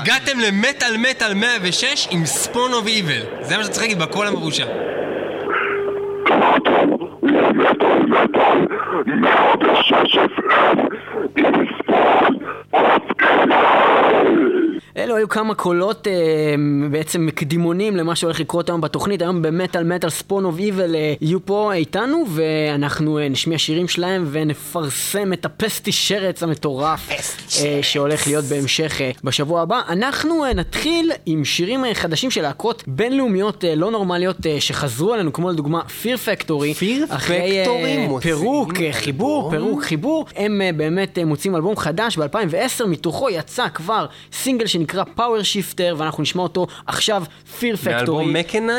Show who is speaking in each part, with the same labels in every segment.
Speaker 1: הגעתם ל Metal Metal 106 עם Spawn of Evil. זה מה שצריך להגיד בקול המרושע.
Speaker 2: אלו היו כמה קולות אה, בעצם קדימונים למה שהולך לקרות היום בתוכנית. היום ב Metal Metal Spawn of Evil יהיו פה איתנו, ואנחנו אה, נשמיע שירים שלהם ונפרסם את הפסטי שרץ המטורף אה, שהולך להיות בהמשך אה, בשבוע הבא. אנחנו אה, נתחיל עם שירים אה, חדשים של להקות בינלאומיות אה, לא נורמליות אה, שחזרו עלינו, כמו לדוגמה
Speaker 1: Fear
Speaker 2: Factory. אה,
Speaker 1: Factory מוציאים
Speaker 2: פירוק, אה, חיבור. פירוק, חיבור. הם אה, באמת אה, מוצאים אלבום חדש ב-2010, מתוכו יצא כבר סינגל שנקרא Powershifter, ואנחנו נשמע אותו עכשיו, Fear Factory.
Speaker 1: מאלבום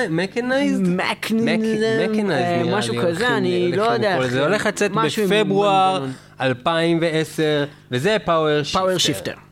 Speaker 1: Mechanized?
Speaker 2: Mechanism, אה, משהו כזה, אני לא יודע.
Speaker 1: זה הולך לצאת בפברואר
Speaker 2: מנגנון.
Speaker 1: 2010, וזה
Speaker 2: Powershifter.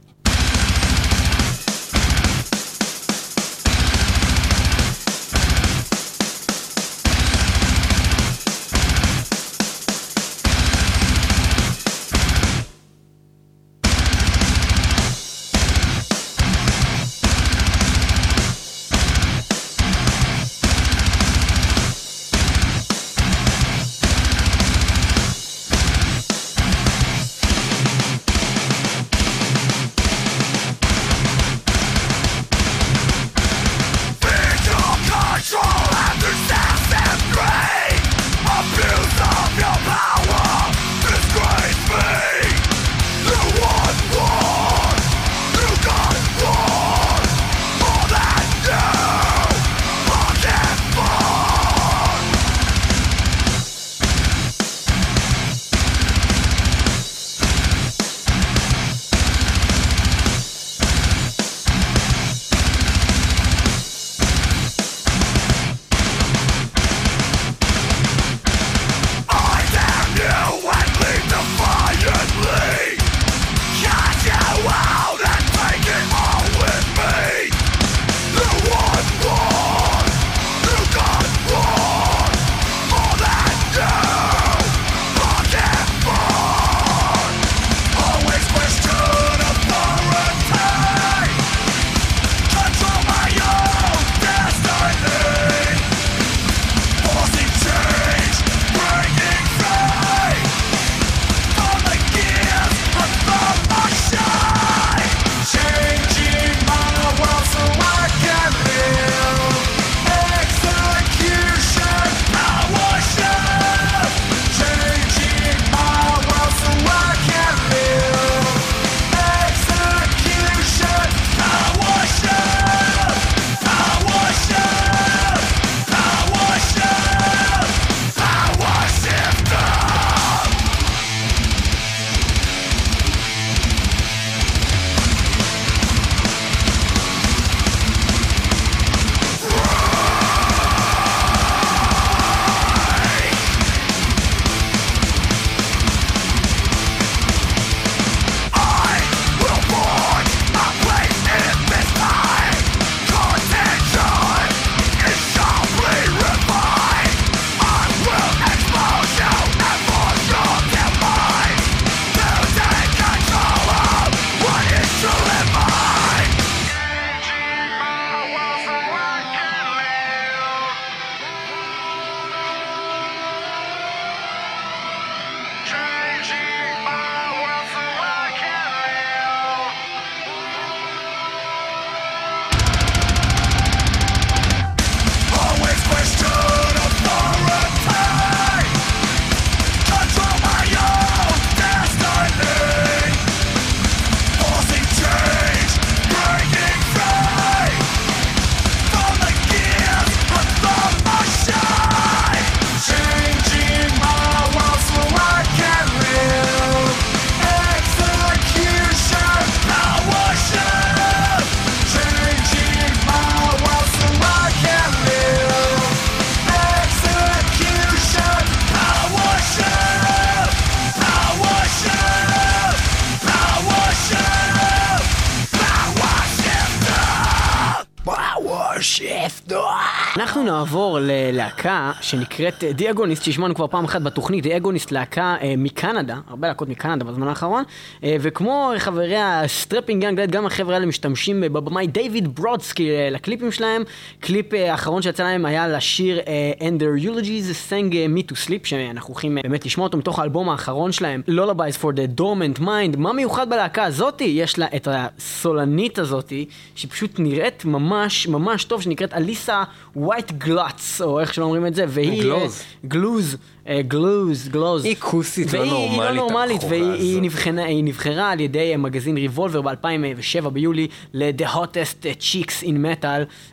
Speaker 2: ללהקה שנקראת The Agonist, שהשמענו כבר פעם אחת בתוכנית, The Agonist להקה אה, מקנדה, הרבה להקות מקנדה בזמן האחרון, אה, וכמו חבריה Strapping Young גם החבר'ה האלה משתמשים בבמאי דיוויד ברודסקי אה, לקליפים שלהם. קליפ אה, האחרון שיצא להם היה לשיר אה, And their eulogies sang אה, me to sleep, שאנחנו הולכים אה, באמת לשמוע אותו מתוך האלבום האחרון שלהם, Lullabies for the Dormant Mind. מה מיוחד בלהקה הזאתי? יש לה את הסולנית הזאתי, שפשוט נראית ממש ממש טוב, שנקראת אליסה ווייט גלאץ, או איך שלא אומרים את זה, והיא...
Speaker 3: גלוז.
Speaker 2: גלוז. אה, גלוז, גלוז.
Speaker 3: היא כוסית לא
Speaker 2: והיא- היא
Speaker 3: נורמלית,
Speaker 2: לא נורמלית, והיא. נבחנה, נבחרה על ידי אה, מגזין ריבולבר ב-2007 ביולי ל-The Hottest Chicks in Metal,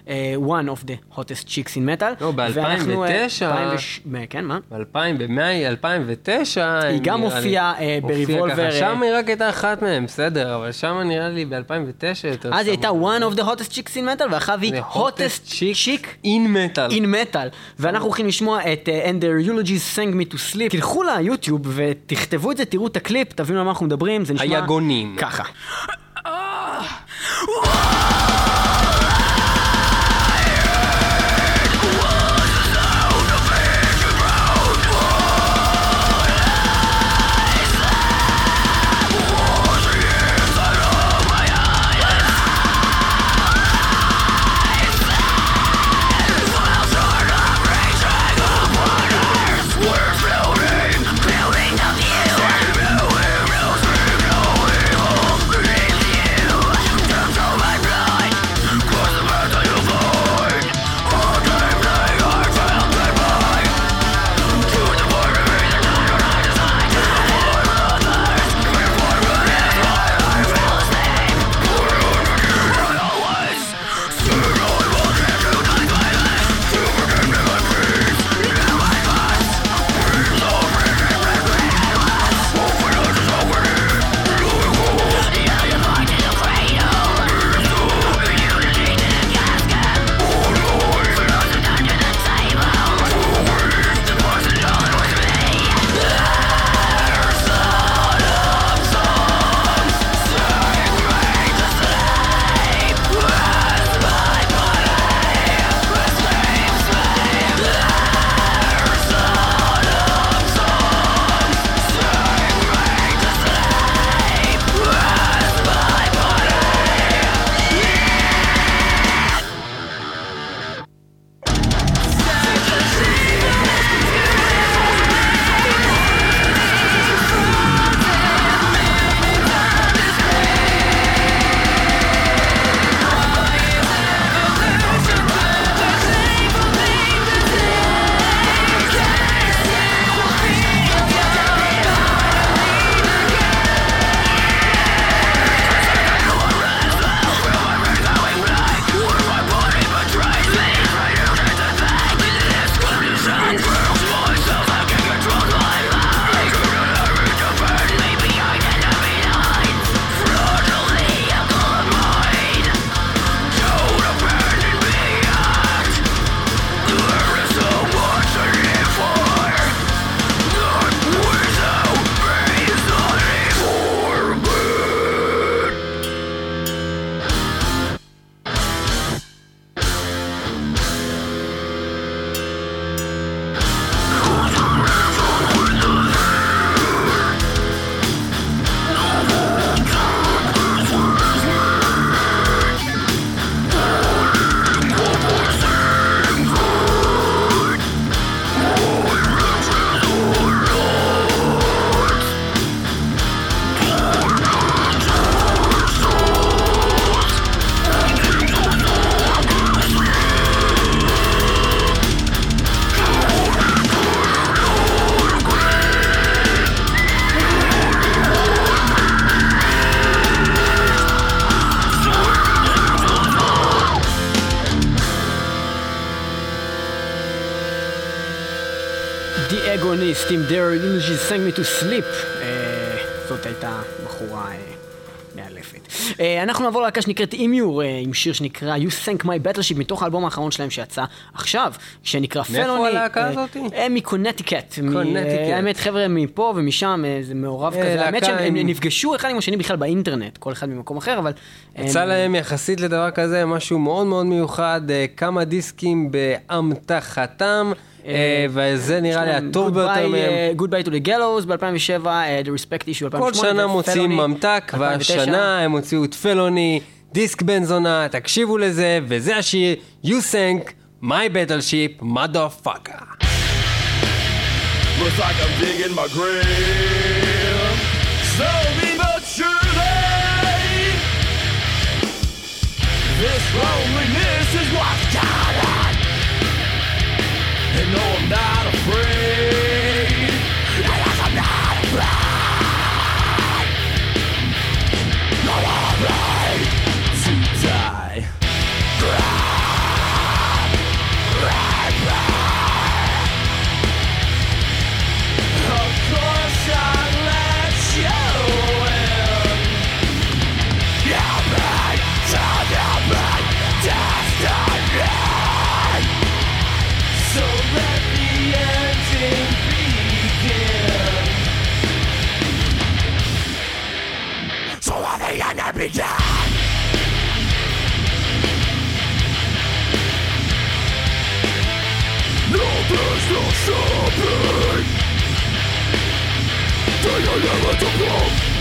Speaker 2: אה, one of the Hottest Chicks in Metal.
Speaker 3: לא,
Speaker 2: ואנחנו, אה,
Speaker 3: ב-2009.
Speaker 2: 2000 כן, מה?
Speaker 3: ב-2000, במאי 2009...
Speaker 2: היא גם הופיעה, בריבולבר,
Speaker 3: שם היא רק הייתה אחת מהם, בסדר, אבל שם נראה לי ב-2009 יותר...
Speaker 2: אז היא הייתה one of the hottest chicks in metal, ואחריו היא hottest chick
Speaker 3: in metal.
Speaker 2: in metal. ואנחנו הולכים לשמוע את And their eulogies sang me to sleep. תלכו ליוטיוב ותכתבו את זה, תראו את הקליפ, תבינו על מה אנחנו מדברים, זה נשמע...
Speaker 3: היגונים.
Speaker 2: ככה. The Agonist עם Their Illusions Sang Me to Sleep. אה, זאת הייתה בחורה אה, מאלפת. אה, אנחנו נעבור להקה שנקראת אימיור, אה, עם שיר שנקרא You Sank My Battleship, מתוך האלבום האחרון שלהם שיצא עכשיו, שנקרא פלוני.
Speaker 3: מאיפה הלהקה הזאתי?
Speaker 2: הם מקונטיקט.
Speaker 3: קונטיקט.
Speaker 2: האמת, חבר'ה מפה ומשם, אה, זה מעורב כזה. האמת שהם הם נפגשו אחד עם השני בכלל באינטרנט, כל אחד ממקום אחר, אבל... הם-
Speaker 3: יצא להם יחסית לדבר כזה משהו מאוד מאוד מיוחד, אה, כמה דיסקים באמתחתם, וזה נראה לי הטוב ביותר מהם.
Speaker 2: Good Bye to the Gallows ב-2007, The Respect Issue 2008.
Speaker 3: כל שנה מוציאים ממתק,
Speaker 2: 2009.
Speaker 3: והשנה הם הוציאו את פלוני, דיסק בן זונה, תקשיבו לזה, וזה השיר You Sank My Battleship Motherfucker.
Speaker 4: Looks like I'm digging my grave. Slowly but surely, this loneliness is it. And no, I'm not me down. No, there's no stopping. They are never to come.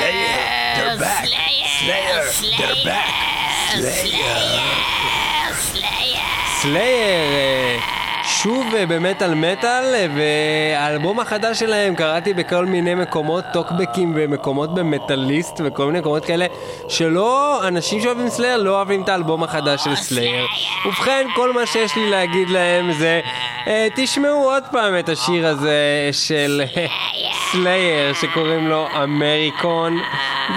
Speaker 4: Slayer, they're back. Slayer, they're back. Slayer,
Speaker 3: Slayer. Slayer. שוב אה, ב Metal Metal, אה, והאלבום החדש שלהם קראתי בכל מיני מקומות, טוקבקים ומקומות במטאליסט וכל מיני מקומות כאלה, שלא, אנשים שאוהבים Slayer לא אוהבים את האלבום החדש של Slayer. ובכן, כל מה שיש לי להגיד להם זה, אה, תשמעו עוד פעם את השיר הזה של Slayer שקוראים לו Americon,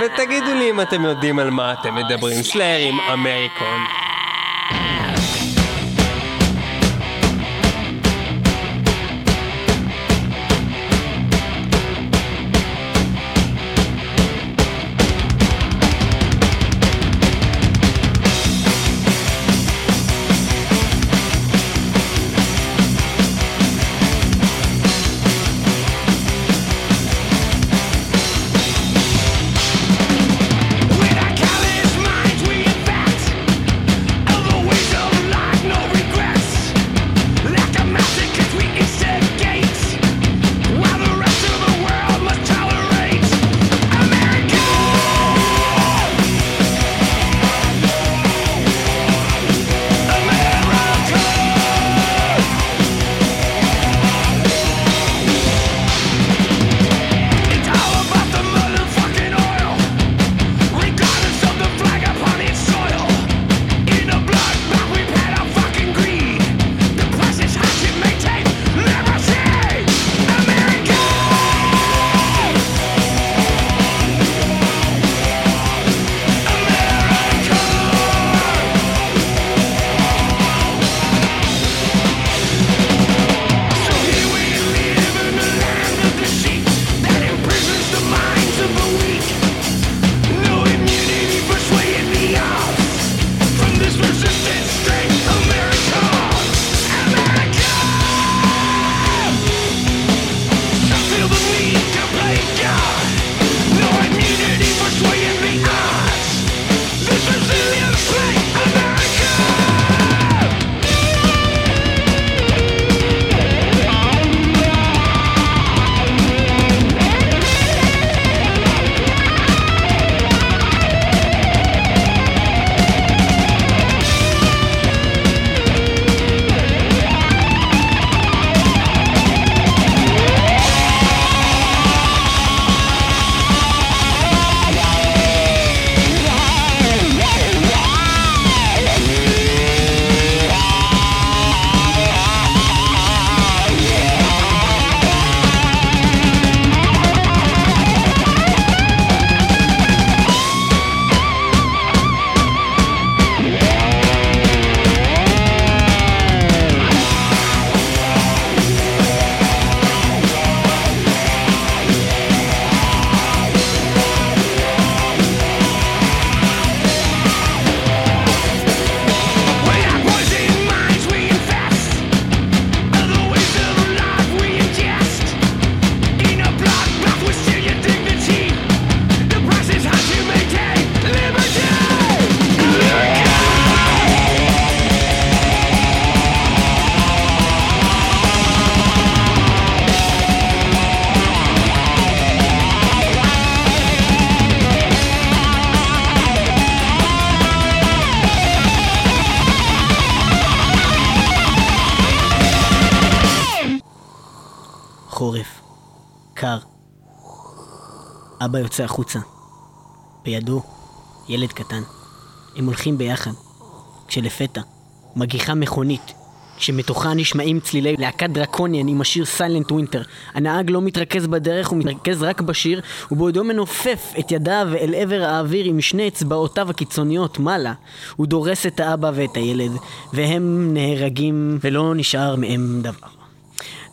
Speaker 3: ותגידו לי אם אתם יודעים על מה אתם מדברים, Slayer עם
Speaker 2: Americon. אבא יוצא החוצה. בידו ילד קטן. הם הולכים ביחד. כשלפתע מגיחה מכונית שמתוכה נשמעים צלילי להקת Draconian עם השיר Silent Winter. הנהג לא מתרכז בדרך, הוא מתרכז רק בשיר, ובעודו מנופף את ידיו אל עבר האוויר עם שני אצבעותיו הקיצוניות מעלה. הוא דורס את האבא ואת הילד, והם נהרגים ולא נשאר מהם דבר.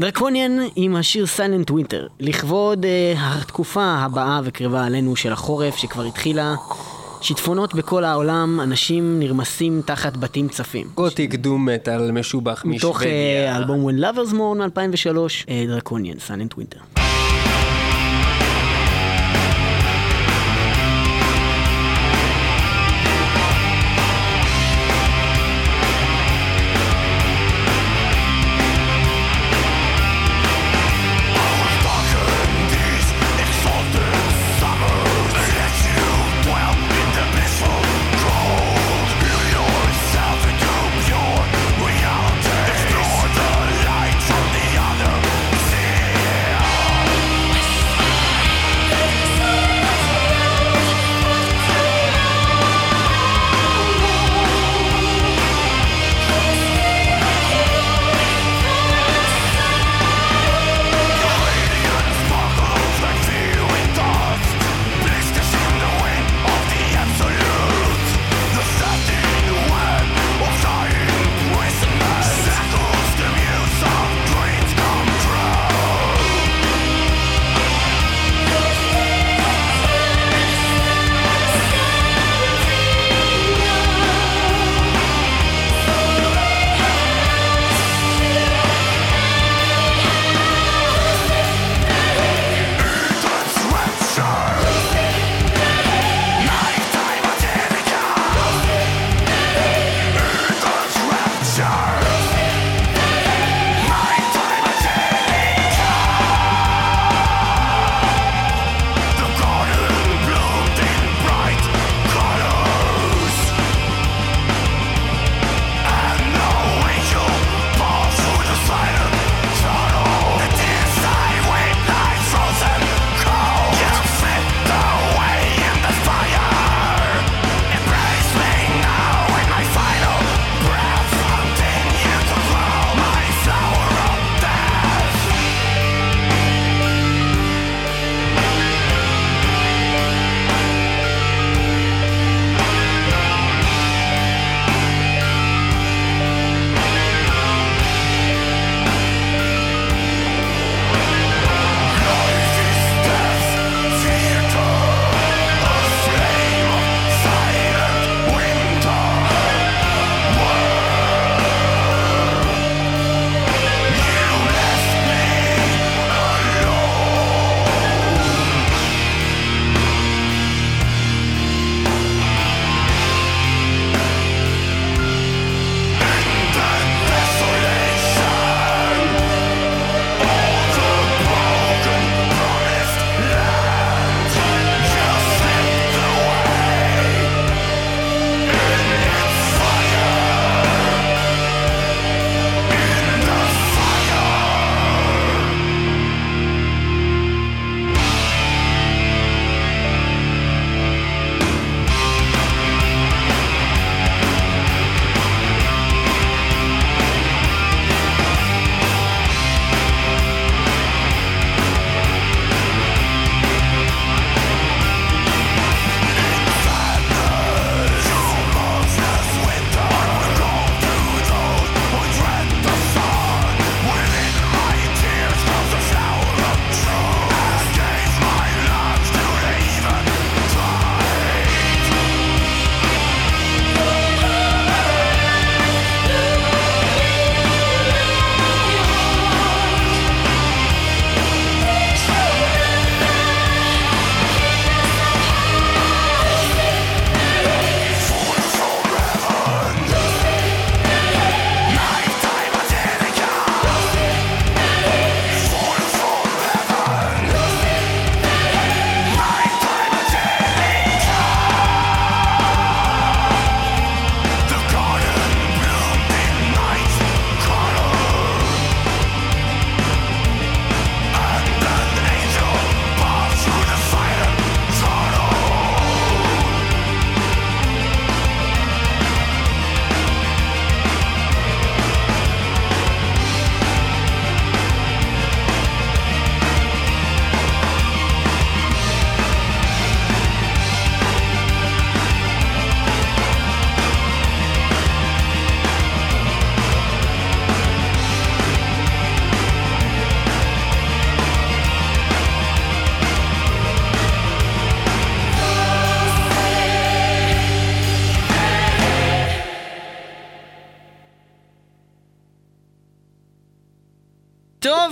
Speaker 2: Draconian עם השיר Silent Winter, לכבוד אה, התקופה הבאה וקרבה עלינו של החורף שכבר התחילה. שיטפונות בכל העולם, אנשים נרמסים תחת בתים צפים.
Speaker 3: Gothic Doom Metal משובח
Speaker 2: מתוך
Speaker 3: משוודיה.
Speaker 2: אה, האלבום Where Lovers Mourn מ-2003,
Speaker 1: Draconian, Silent
Speaker 2: Winter.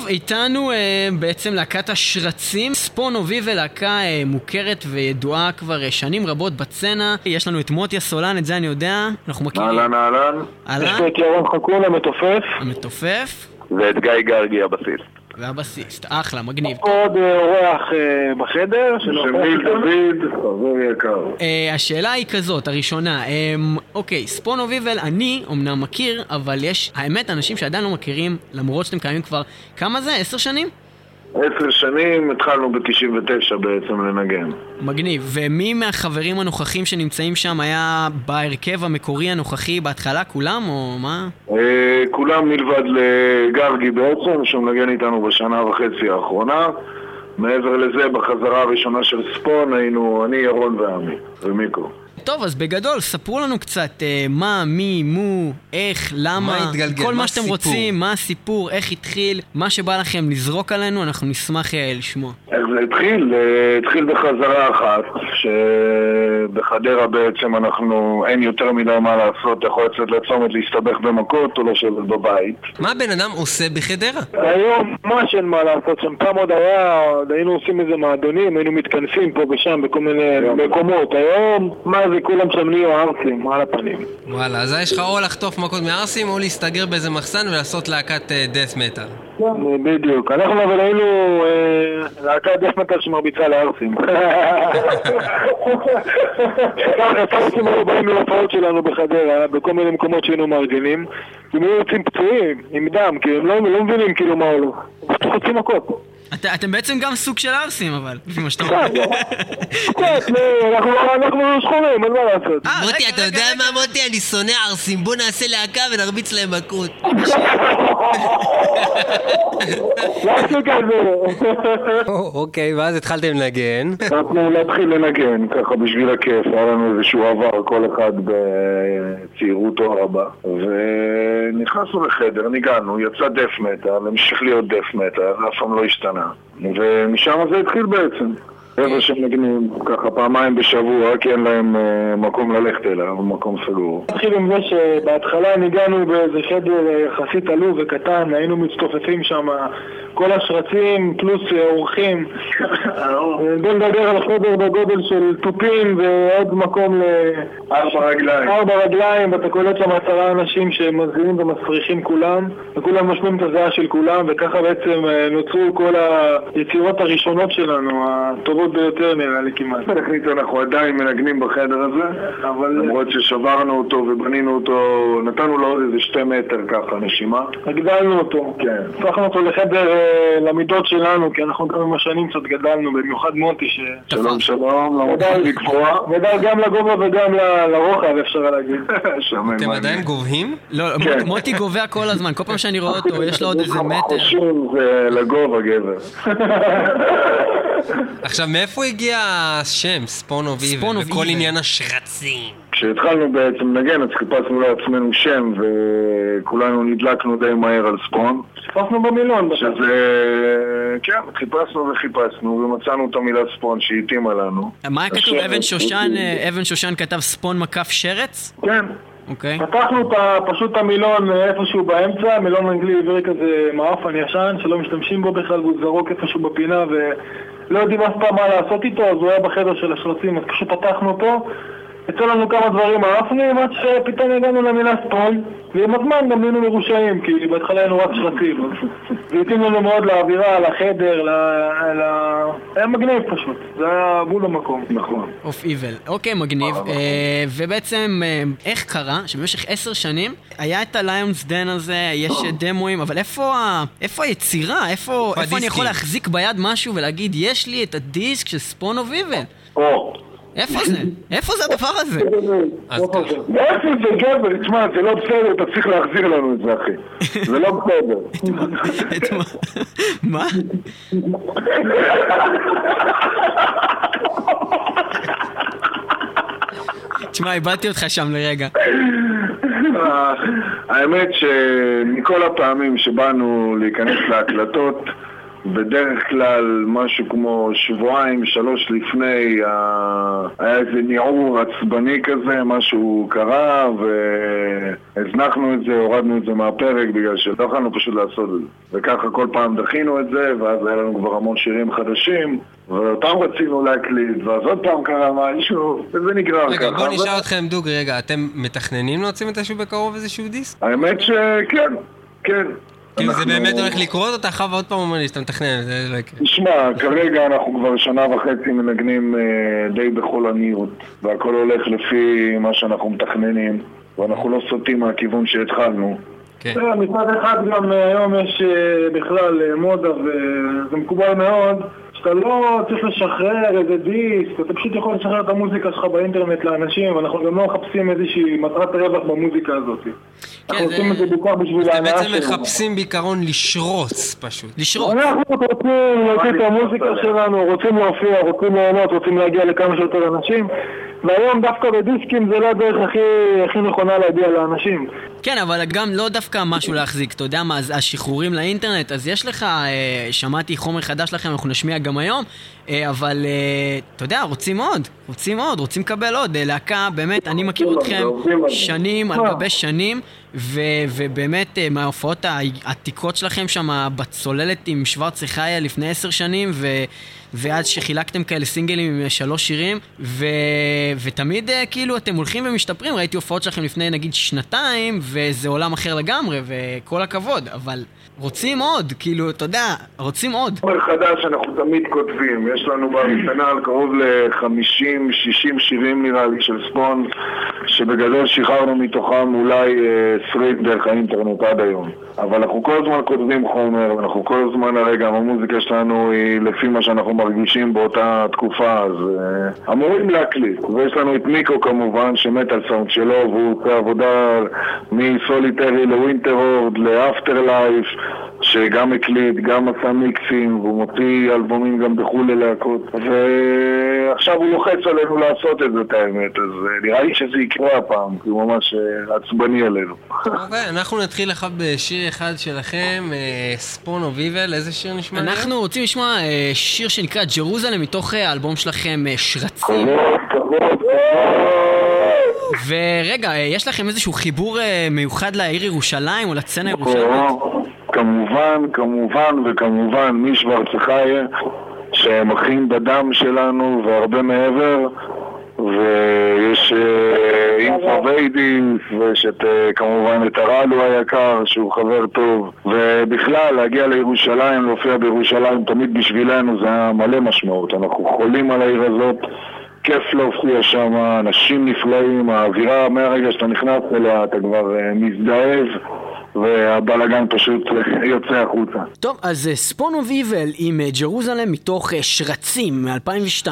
Speaker 2: איתנו אה, בעצם להקת השרצים. ספון אוביב להקה אה, מוכרת וידועה כבר אה, שנים רבות בצנה. יש לנו את מוטי הסולן, את זה אני יודע, אנחנו מכירים.
Speaker 5: אהלן אהלן.
Speaker 2: אהלן.
Speaker 5: יש לי את ירון חכון המתופף,
Speaker 2: המתופף
Speaker 5: ואת גיא גרגי הבסיס.
Speaker 2: והבסיסט. אחלה, מגניב.
Speaker 5: עוד אה, אורח אה, בחדר, שמיל דוד, חבר יקר.
Speaker 2: אה, השאלה היא כזאת, הראשונה, אה, אוקיי, ספון אוביבל, אני אמנם מכיר, אבל יש, האמת, אנשים שעדיין לא מכירים, למרות שאתם קיימים כבר, כמה זה? עשר שנים?
Speaker 5: עשר שנים התחלנו ב-99 בעצם לנגן.
Speaker 2: מגניב. ומי מהחברים הנוכחים שנמצאים שם היה בהרכב המקורי הנוכחי בהתחלה? כולם, או מה?
Speaker 5: אה, כולם מלבד לגרגי בעצם, שמנגן איתנו בשנה וחצי האחרונה. מעבר לזה, בחזרה הראשונה של ספון היינו אני, ירון ועמי, ומיקו.
Speaker 2: טוב, אז בגדול, ספרו לנו קצת אה, מה, מי, מו, איך, למה,
Speaker 3: מה התגלגל,
Speaker 2: כל
Speaker 3: מה
Speaker 2: מה שאתם
Speaker 3: הסיפור?
Speaker 2: רוצים, מה הסיפור, איך התחיל, מה שבא לכם לזרוק עלינו, אנחנו נשמח אה, לשמוע.
Speaker 5: איך זה התחיל? אה, התחיל בחזרה אחת, שבחדרה בעצם אנחנו, אין יותר מדי מה לעשות, אתה יכול לצאת לצומת להסתבך במכות או לשבת בבית.
Speaker 3: מה הבן אדם עושה בחדרה?
Speaker 5: היום ממש אין מה לעשות שם, פעם עוד היה, עוד היינו עושים איזה מועדונים, היינו מתכנסים פה ושם בכל מיני מקומות, היום, מה זה, כולם שם נהיו ערסים, על הפנים.
Speaker 3: וואלה, אז יש לך או לחטוף מכות מערסים או להסתגר באיזה מחסן ולעשות להקת דאט מטאל.
Speaker 5: בדיוק, אנחנו אבל היינו אה, להקת דף מטל שמרביצה לערסים. ככה, טרסים היו באים להופעות שלנו בחדרה, בכל מיני מקומות שהיינו מארגנים, הם היו יוצאים פצועים, עם דם, כי הם לא לא מבינים כאילו מה הולך. פשוט חוצים מכות.
Speaker 2: את, אתם בעצם גם סוג של ערסים, אבל, לפי מה שאתה אומר.
Speaker 5: מכות, לא, אנחנו- אנחנו שחורים, אין מה לעשות.
Speaker 2: אה,
Speaker 3: מוטי, אתה יודע. מה מוטי? אני שונא ערסים, בוא נעשה להקה ונרביץ להם מכות. אוקיי, ואז התחלתם לנגן.
Speaker 5: אנחנו נתחיל לנגן, ככה בשביל הכיף, היה לנו איזשהו עבר, כל אחד בצעירותו הרבה, ונכנסנו לחדר, ניגענו, יצא דף מטאל, המשיך להיות דף מטאל, אף פעם לא השתנה, ומשם זה התחיל בעצם. חבר'ה שמנגנים ככה פעמיים בשבוע, כי אין להם אה, מקום ללכת אליו, מקום סגור. נתחיל עם זה שבהתחלה ניגענו באיזה חדר אה, יחסית עלוב וקטן, היינו מצטופפים שם, כל השרצים פלוס אה, אורחים. בוא נדבר על חדר בגודל של תופים ועוד מקום ל... ארבע רגליים. ארבע רגליים, ואתה קולט שם עשרה אנשים שמזינים ומסריחים כולם, וכולם משמיעים את הזיעה של כולם, וככה בעצם נוצרו כל היצירות הראשונות שלנו, הטובות ביותר נראה לי כמעט. טכנית אנחנו עדיין מנגנים בחדר הזה, אבל... למרות ששברנו אותו ובנינו אותו, נתנו לו עוד איזה שתי מטר ככה נשימה. הגדלנו אותו. כן. הפכנו אותו לחדר אה, למידות שלנו, כי אנחנו גם עם השנים קצת גדלנו, במיוחד מוטי ש... שלום שלום, למרות שהיא גבוהה. גדל גם לגובה וגם לרוחב אפשר להגיד.
Speaker 3: אתם עדיין גובהים?
Speaker 2: לא,
Speaker 5: כן.
Speaker 2: מוט- מוטי גובע כל הזמן, כל פעם שאני רואה אותו, יש לו עוד איזה מטר.
Speaker 5: זה לגובה גבר.
Speaker 3: עכשיו, מאיפה הגיע השם, ספון אוף
Speaker 2: ספון
Speaker 3: איבל,
Speaker 2: of
Speaker 3: וכל. עניין השרצים?
Speaker 5: כשהתחלנו בעצם לנגן, אז חיפשנו לעצמנו שם, וכולנו נדלקנו די מהר על ספון. חיפשנו במילון. שזה... כן, חיפשנו וחיפשנו, ומצאנו את המילה ספון שהתאימה לנו.
Speaker 2: מה היה כתוב? אבן שושן, אה, אבן שושן כתב ספון מקף שרץ?
Speaker 5: כן.
Speaker 2: אוקיי.
Speaker 5: פתחנו פשוט את המילון איפשהו באמצע, מילון אנגלי עברי כזה מעפן ישן, שלא משתמשים בו בכלל, והוא זרוק איפשהו בפינה, ולא יודעים אף פעם מה לעשות איתו, אז הוא היה בחדר של השרצים, אז פשוט פתחנו אותו. יצא לנו כמה דברים על הפנים, עד שפתאום הגענו למילה Spawn, ועם הזמן גם נהיינו מרושעים, כי בהתחלה היינו רק שרצים. זה התאים לנו מאוד לאווירה, לחדר, ל... ל... היה מגניב פשוט, זה היה בול המקום. נכון.
Speaker 2: of Evil. אוקיי, מגניב. אה, ובעצם, אה, איך קרה שבמשך עשר שנים היה את הליונס דן הזה, יש דמואים, אבל איפה היצירה? איפה אני? יכול להחזיק ביד משהו ולהגיד, יש לי את הדיסק של Spawn of
Speaker 5: Evil?
Speaker 2: איפה זה? איפה זה הדבר הזה?
Speaker 3: אז ככה.
Speaker 5: איפה זה גבר? תשמע, זה לא בסדר, אתה צריך להחזיר לנו את זה, אחי. זה לא בסדר.
Speaker 2: את מה? מה? תשמע, איבדתי אותך שם לרגע.
Speaker 5: האמת שמכל הפעמים שבאנו להיכנס להקלטות, בדרך כלל משהו כמו שבועיים, שלוש לפני, היה איזה ניעור עצבני כזה, משהו קרה, והזנחנו את זה, הורדנו את זה מהפרק בגלל שלא יכולנו פשוט לעשות את זה. וככה כל פעם דחינו את זה, ואז היה לנו כבר המון שירים חדשים, ואותם רצינו להקליט, ואז עוד פעם קרה משהו, וזה נגרר ככה.
Speaker 3: רגע, בוא נשאל אתכם, דוג, רגע, אתם מתכננים להוציא מתישהו בקרוב איזשהו דיסק?
Speaker 5: האמת שכן, כן.
Speaker 3: כאילו זה
Speaker 5: אנחנו-
Speaker 3: באמת הולך לקרות, אתה חייב עוד פעם אומר לי שאתה מתכנן, זה לא יקרה.
Speaker 5: תשמע, כרגע אנחנו כבר שנה וחצי מנגנים אה, די בכל עניות, והכל הולך לפי מה שאנחנו מתכננים, ואנחנו לא סוטים מהכיוון שהתחלנו.
Speaker 3: כן.
Speaker 6: תראה, מצד אחד גם אה, היום יש אה, בכלל אה, מודה וזה מקובל מאוד שאתה לא צריך לשחרר איזה דיסק, אתה פשוט יכול לשחרר את המוזיקה שלך באינטרנט לאנשים ואנחנו גם לא מחפשים איזושהי מטרת רווח במוזיקה הזאת. אנחנו
Speaker 3: זה-
Speaker 6: עושים את זה בעיקר בשביל
Speaker 3: אתם
Speaker 6: ההנאה
Speaker 3: בעצם
Speaker 6: שלנו.
Speaker 3: מחפשים בעיקרון לשרוץ פשוט.
Speaker 2: לשרות.
Speaker 6: אנחנו רוצים להוציא את המוזיקה שלנו, רוצים להופיע, רוצים ליהנות, רוצים להגיע לכמה שיותר אנשים והיום דווקא בדיסקים זה לא הדרך הכי, הכי נכונה להגיע לאנשים.
Speaker 2: כן, אבל גם לא דווקא משהו להחזיק, אתה יודע מה, השחרורים לאינטרנט, אז יש לך, אה, שמעתי חומר חדש לכם, אנחנו נשמיע גם היום, אה, אבל אה, אתה יודע, רוצים עוד, רוצים עוד, רוצים לקבל עוד. אה, להקה, באמת, אני מכיר אתכם. שנים על
Speaker 6: אה.
Speaker 2: גבי שנים, ו- ובאמת, אה, מההופעות העתיקות שלכם שם בצוללת עם שוורצי חיה לפני עשר שנים, ו... ואז שחילקתם כאלה סינגלים עם אה, שלוש שירים, ו... ותמיד אה, כאילו אתם הולכים ומשתפרים, ראיתי הופעות שלכם לפני נגיד שנתיים, וזה עולם אחר לגמרי, וכל הכבוד, אבל רוצים עוד, כאילו, אתה יודע, רוצים עוד.
Speaker 5: חומר חדש אנחנו תמיד כותבים, יש לנו בארסנל קרוב ל-50-60 שירים נראה לי של ספון שבגדול שחררנו מתוכם אולי אה, 20 דרך האינטרנט עד היום. אבל אנחנו כל הזמן כותבים חומר, אנחנו כל הזמן הרי גם המוזיקה שלנו היא לפי מה שאנחנו מרגישים באותה תקופה אז אה, אמורים להקליט. ויש לנו את מיקו כמובן שמת על סאונד שלו והוא עושה עבודה מ Solitary ל Winterhorde ל Afterlife שגם הקליט, גם עשה מיקסים, והוא מוציא אלבומים גם בחו"ל ללהקות. ועכשיו הוא לוחץ עלינו לעשות את זה, את האמת. אז אה, נראה לי שזה יקרה הפעם, כי הוא ממש אה, עצבני עלינו.
Speaker 3: אוקיי, אנחנו נתחיל לך בשיר אחד שלכם, ספון אוף איבל, איזה שיר נשמע?
Speaker 2: אנחנו רוצים לשמוע אה, שיר שנקרא ג'רוזלם מתוך אה, האלבום שלכם אה, שרצים.
Speaker 5: כבוד, כבוד,
Speaker 2: ורגע, אה, יש לכם איזשהו חיבור אה, מיוחד לעיר ירושלים או לצנה ירושלים?
Speaker 5: כמובן, כמובן וכמובן משוורצחיה, שהם אחים בדם שלנו והרבה מעבר. ויש אה, אינפו ויידיס, ויש את, אה, כמובן את הרלו היקר, שהוא חבר טוב, ובכלל, להגיע לירושלים, להופיע בירושלים, תמיד בשבילנו זה היה מלא משמעות. אנחנו חולים על העיר הזאת, כיף להופיע שם, אנשים נפלאים, האווירה, מהרגע שאתה נכנס אליה, אתה כבר אה, מזדהב, והבלאגן פשוט אה, יוצא החוצה.
Speaker 2: טוב, אז Spawn of Evil עם אה, Jerusalem מתוך אה, שרצים מ-2002.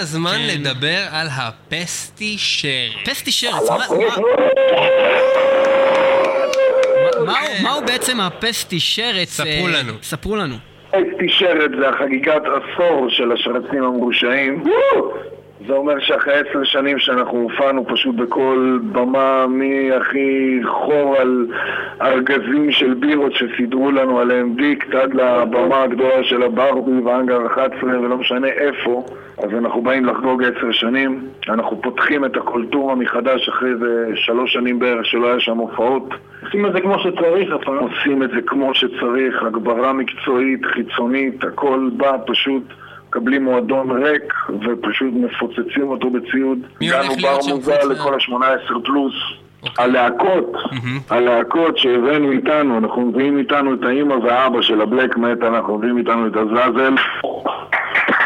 Speaker 3: הזמן
Speaker 2: כן.
Speaker 3: לדבר על הפסטי שרת.
Speaker 2: פסטי שרץ, מה- מה- מה- מהו- בעצם הפסטי שרץ?
Speaker 3: ספרו לנו.
Speaker 2: ספרו לנו.
Speaker 5: אסתי שרת זה החגיגת עשור של השרצים המרושעים. זה אומר שאחרי עשר שנים שאנחנו הופענו פשוט בכל במה מהכי חור על ארגזים של בירות שסידרו לנו עליהם דיקט עד לבמה הגדולה של הברבי והאנגר 11 ולא משנה איפה. אז אנחנו באים לחגוג עשר שנים. אנחנו פותחים את הקולטורה מחדש אחרי איזה שלוש שנים בערך שלא היה שם הופעות.
Speaker 6: עושים את זה כמו שצריך הפעם.
Speaker 5: עושים את זה כמו שצריך, הגברה מקצועית, חיצונית, הכל בא פשוט, מקבלים מועדון ריק ופשוט מפוצצים אותו בציוד.
Speaker 3: מי הולך
Speaker 5: הגענו
Speaker 3: להיות
Speaker 5: בר מוזל לכל ה-18 פלוס.
Speaker 3: אוקיי.
Speaker 5: הלהקות, הלהקות שהבאנו איתנו, אנחנו מביאים איתנו את האימא והאבא של הבלק מט, אנחנו מביאים איתנו את הזאזל.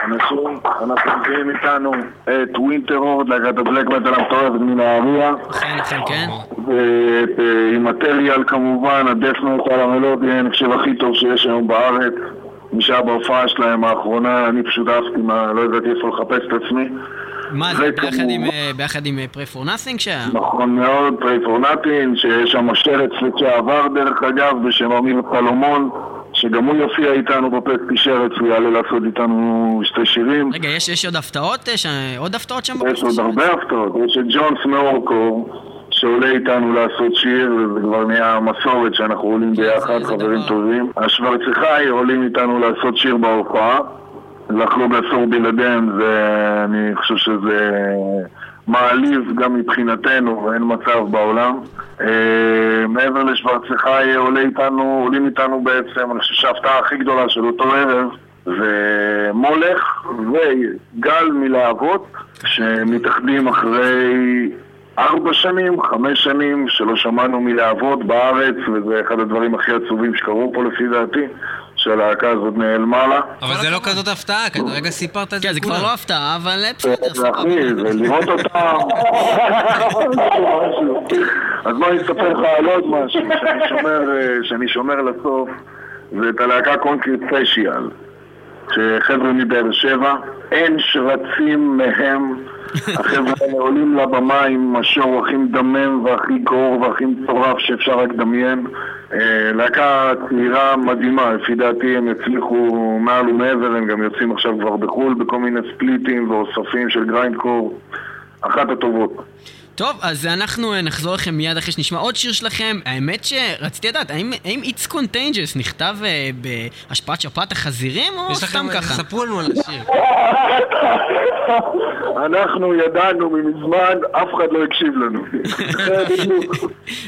Speaker 5: אנחנו מביאים איתנו את Winterhorde, להקת ה Black Metal המטורפת מנהריה.
Speaker 2: אכן, אכן, כן.
Speaker 5: ואת אה, Immaterial כמובן, ה Death Metal המלודי, אני חושב הכי טוב שיש היום בארץ. מי שהיה בהופעה שלהם האחרונה, אני פשוט עפתי מה, לא ידעתי איפה לחפש את עצמי.
Speaker 2: מה זה,
Speaker 5: וכמובן-
Speaker 2: ביחד עם, אה, ביחד עם Prey For Nothing שהיה?
Speaker 5: נכון מאוד, Prey For Nothing, שיש שם שרץ לשעבר דרך אגב, בשם אמיר סלומון, שגם הוא יופיע איתנו בפסטי שרץ, הוא יעלה לעשות איתנו שתי שירים.
Speaker 2: רגע, יש יש עוד הפתעות? אה, ש- עוד הפתעות שם
Speaker 5: יש עוד? הרבה הפתעות, יש את ג'ונס מאורקו שעולה איתנו לעשות שיר, וזה כבר נהיה מסורת שאנחנו עולים ביחד,
Speaker 2: זה
Speaker 5: חברים. טובים. השוורצחאי עולים איתנו לעשות שיר בהופעה, לחלוג עשור בלעדיהם, זה, אני חושב שזה מעליב גם מבחינתנו, אין מצב בעולם. אה, מעבר לשוורצחאי עולה איתנו, עולים איתנו בעצם, אני חושב שההפתעה הכי גדולה של אותו ערב זה מולך וגל מלהבות שמתאחדים אחרי ארבע שנים, חמש שנים שלא שמענו מלהבות בארץ וזה אחד הדברים הכי עצובים שקרו פה לפי דעתי שהלהקה הזאת נעלמה לה
Speaker 3: אבל זה לא כזאת הפתעה, כי הרגע סיפרת את זה
Speaker 2: כן, זה כבר. לא הפתעה, אבל אה, בסדר,
Speaker 5: זה
Speaker 2: סבבה.
Speaker 5: אחי, זה לראות אותם אז בוא אני אספר לך על עוד משהו שאני שומר, אה, שאני שומר לסוף זה את הלהקה Concrete Facial שחבר'ה מבאר שבע, אין שרצים מהם. החבר'ה האלה עולים לבמה עם השור הכי מדמם והכי גרור והכי מטורף שאפשר רק לדמיין. אה, להקה צעירה מדהימה, לפי דעתי הם יצליחו מעל ומעבר, הם גם יוצאים עכשיו כבר בחו"ל בכל מיני ספליטים ואוספים של grindcore. אחת הטובות
Speaker 2: טוב, אז אנחנו אה, נחזור לכם מיד אחרי שנשמע עוד שיר שלכם. האמת שרציתי לדעת, האם האם It's Contagious נכתב אה, בהשפעת שפעת החזירים, או
Speaker 3: יש
Speaker 2: סתם
Speaker 3: לכם,
Speaker 2: ככה?
Speaker 3: ספרו לנו על השיר.
Speaker 5: אנחנו ידענו ממזמן, אף אחד לא הקשיב לנו.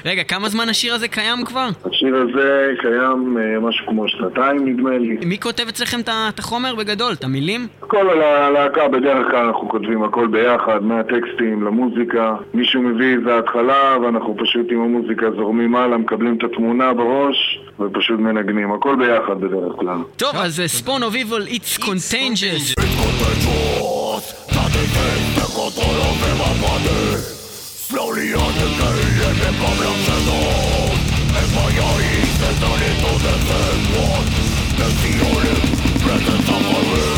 Speaker 2: רגע, כמה זמן השיר הזה קיים כבר?
Speaker 5: השיר הזה קיים אה, משהו כמו שנתיים נדמה לי
Speaker 2: מי כותב אצלכם את החומר בגדול? את המילים?
Speaker 5: כל הלהקה בדרך כלל אנחנו כותבים הכל ביחד, מהטקסטים למוזיקה מישהו מביא איזה התחלה ואנחנו פשוט עם המוזיקה זורמים הלאה, מקבלים את התמונה בראש ופשוט מנגנים, הכל ביחד בדרך כלל
Speaker 2: טוב, אז אה, Spawn of Evil, It's Contagious.
Speaker 1: Slowly on the gate and the And my eyes one presence of a room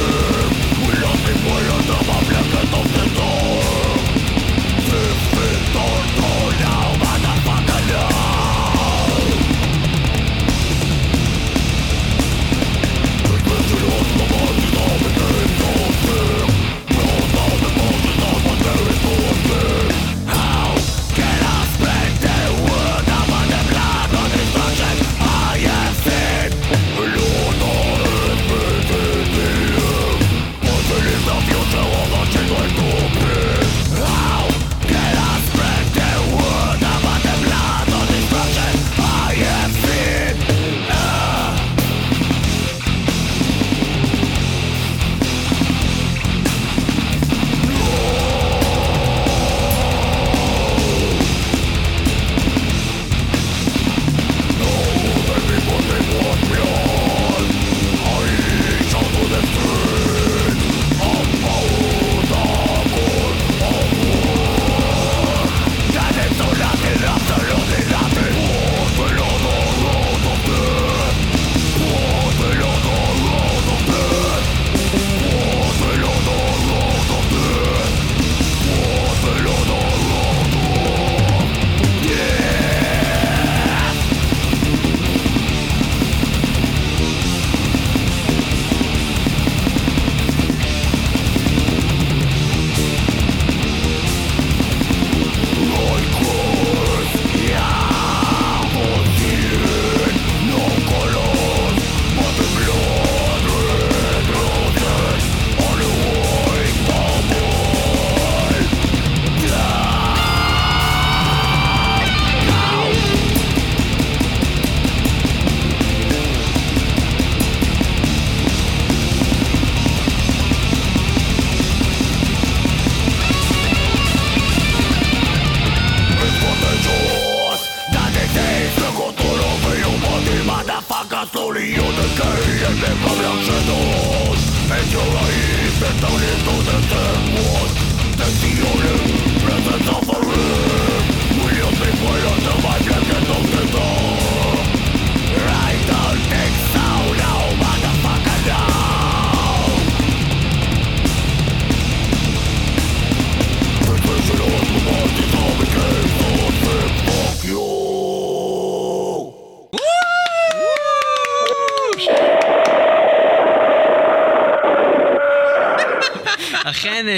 Speaker 1: 所里有的根 oil the 没救了一遍，当 then
Speaker 2: pumping 造